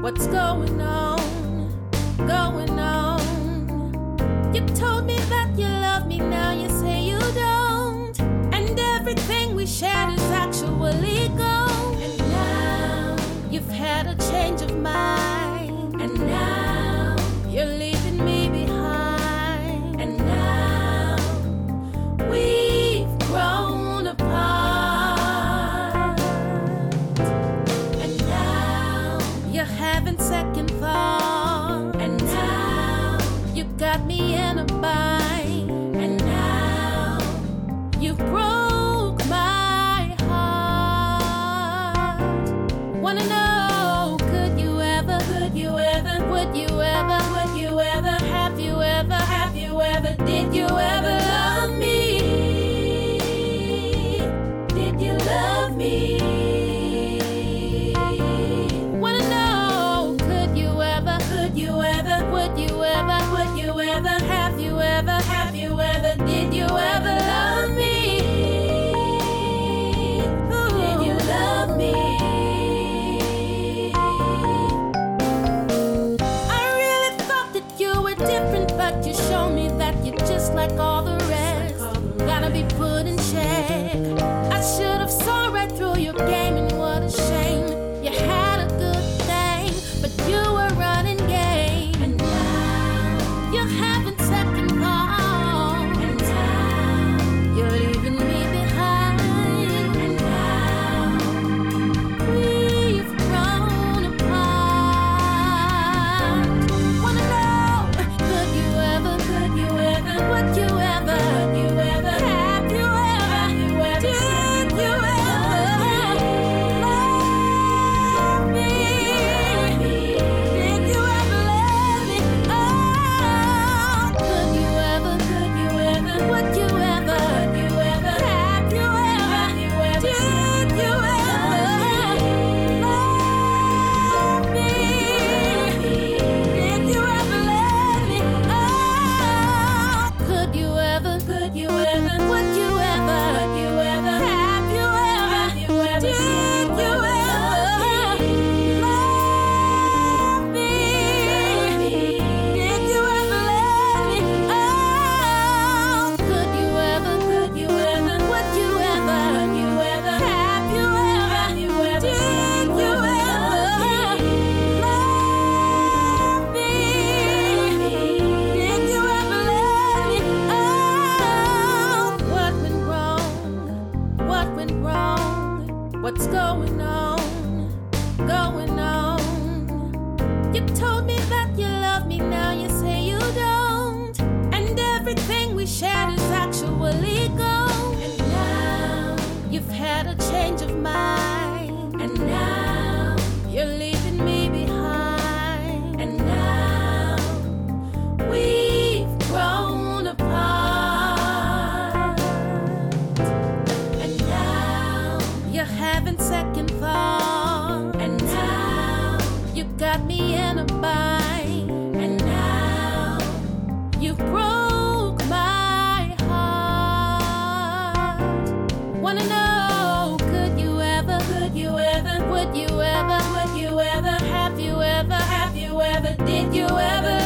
What's going on? Going on? You told me that you love me, now you say you don't. And everything we shared is actually gone. And now you've had a change of mind. looking for. And now you got me in a bind. And now you broke my heart. Wanna know? your. going wrong? What's going on? Going on? You told me that. Wanna know, could you ever, could you ever, would you ever, would you ever, have you ever, have you ever, did you ever?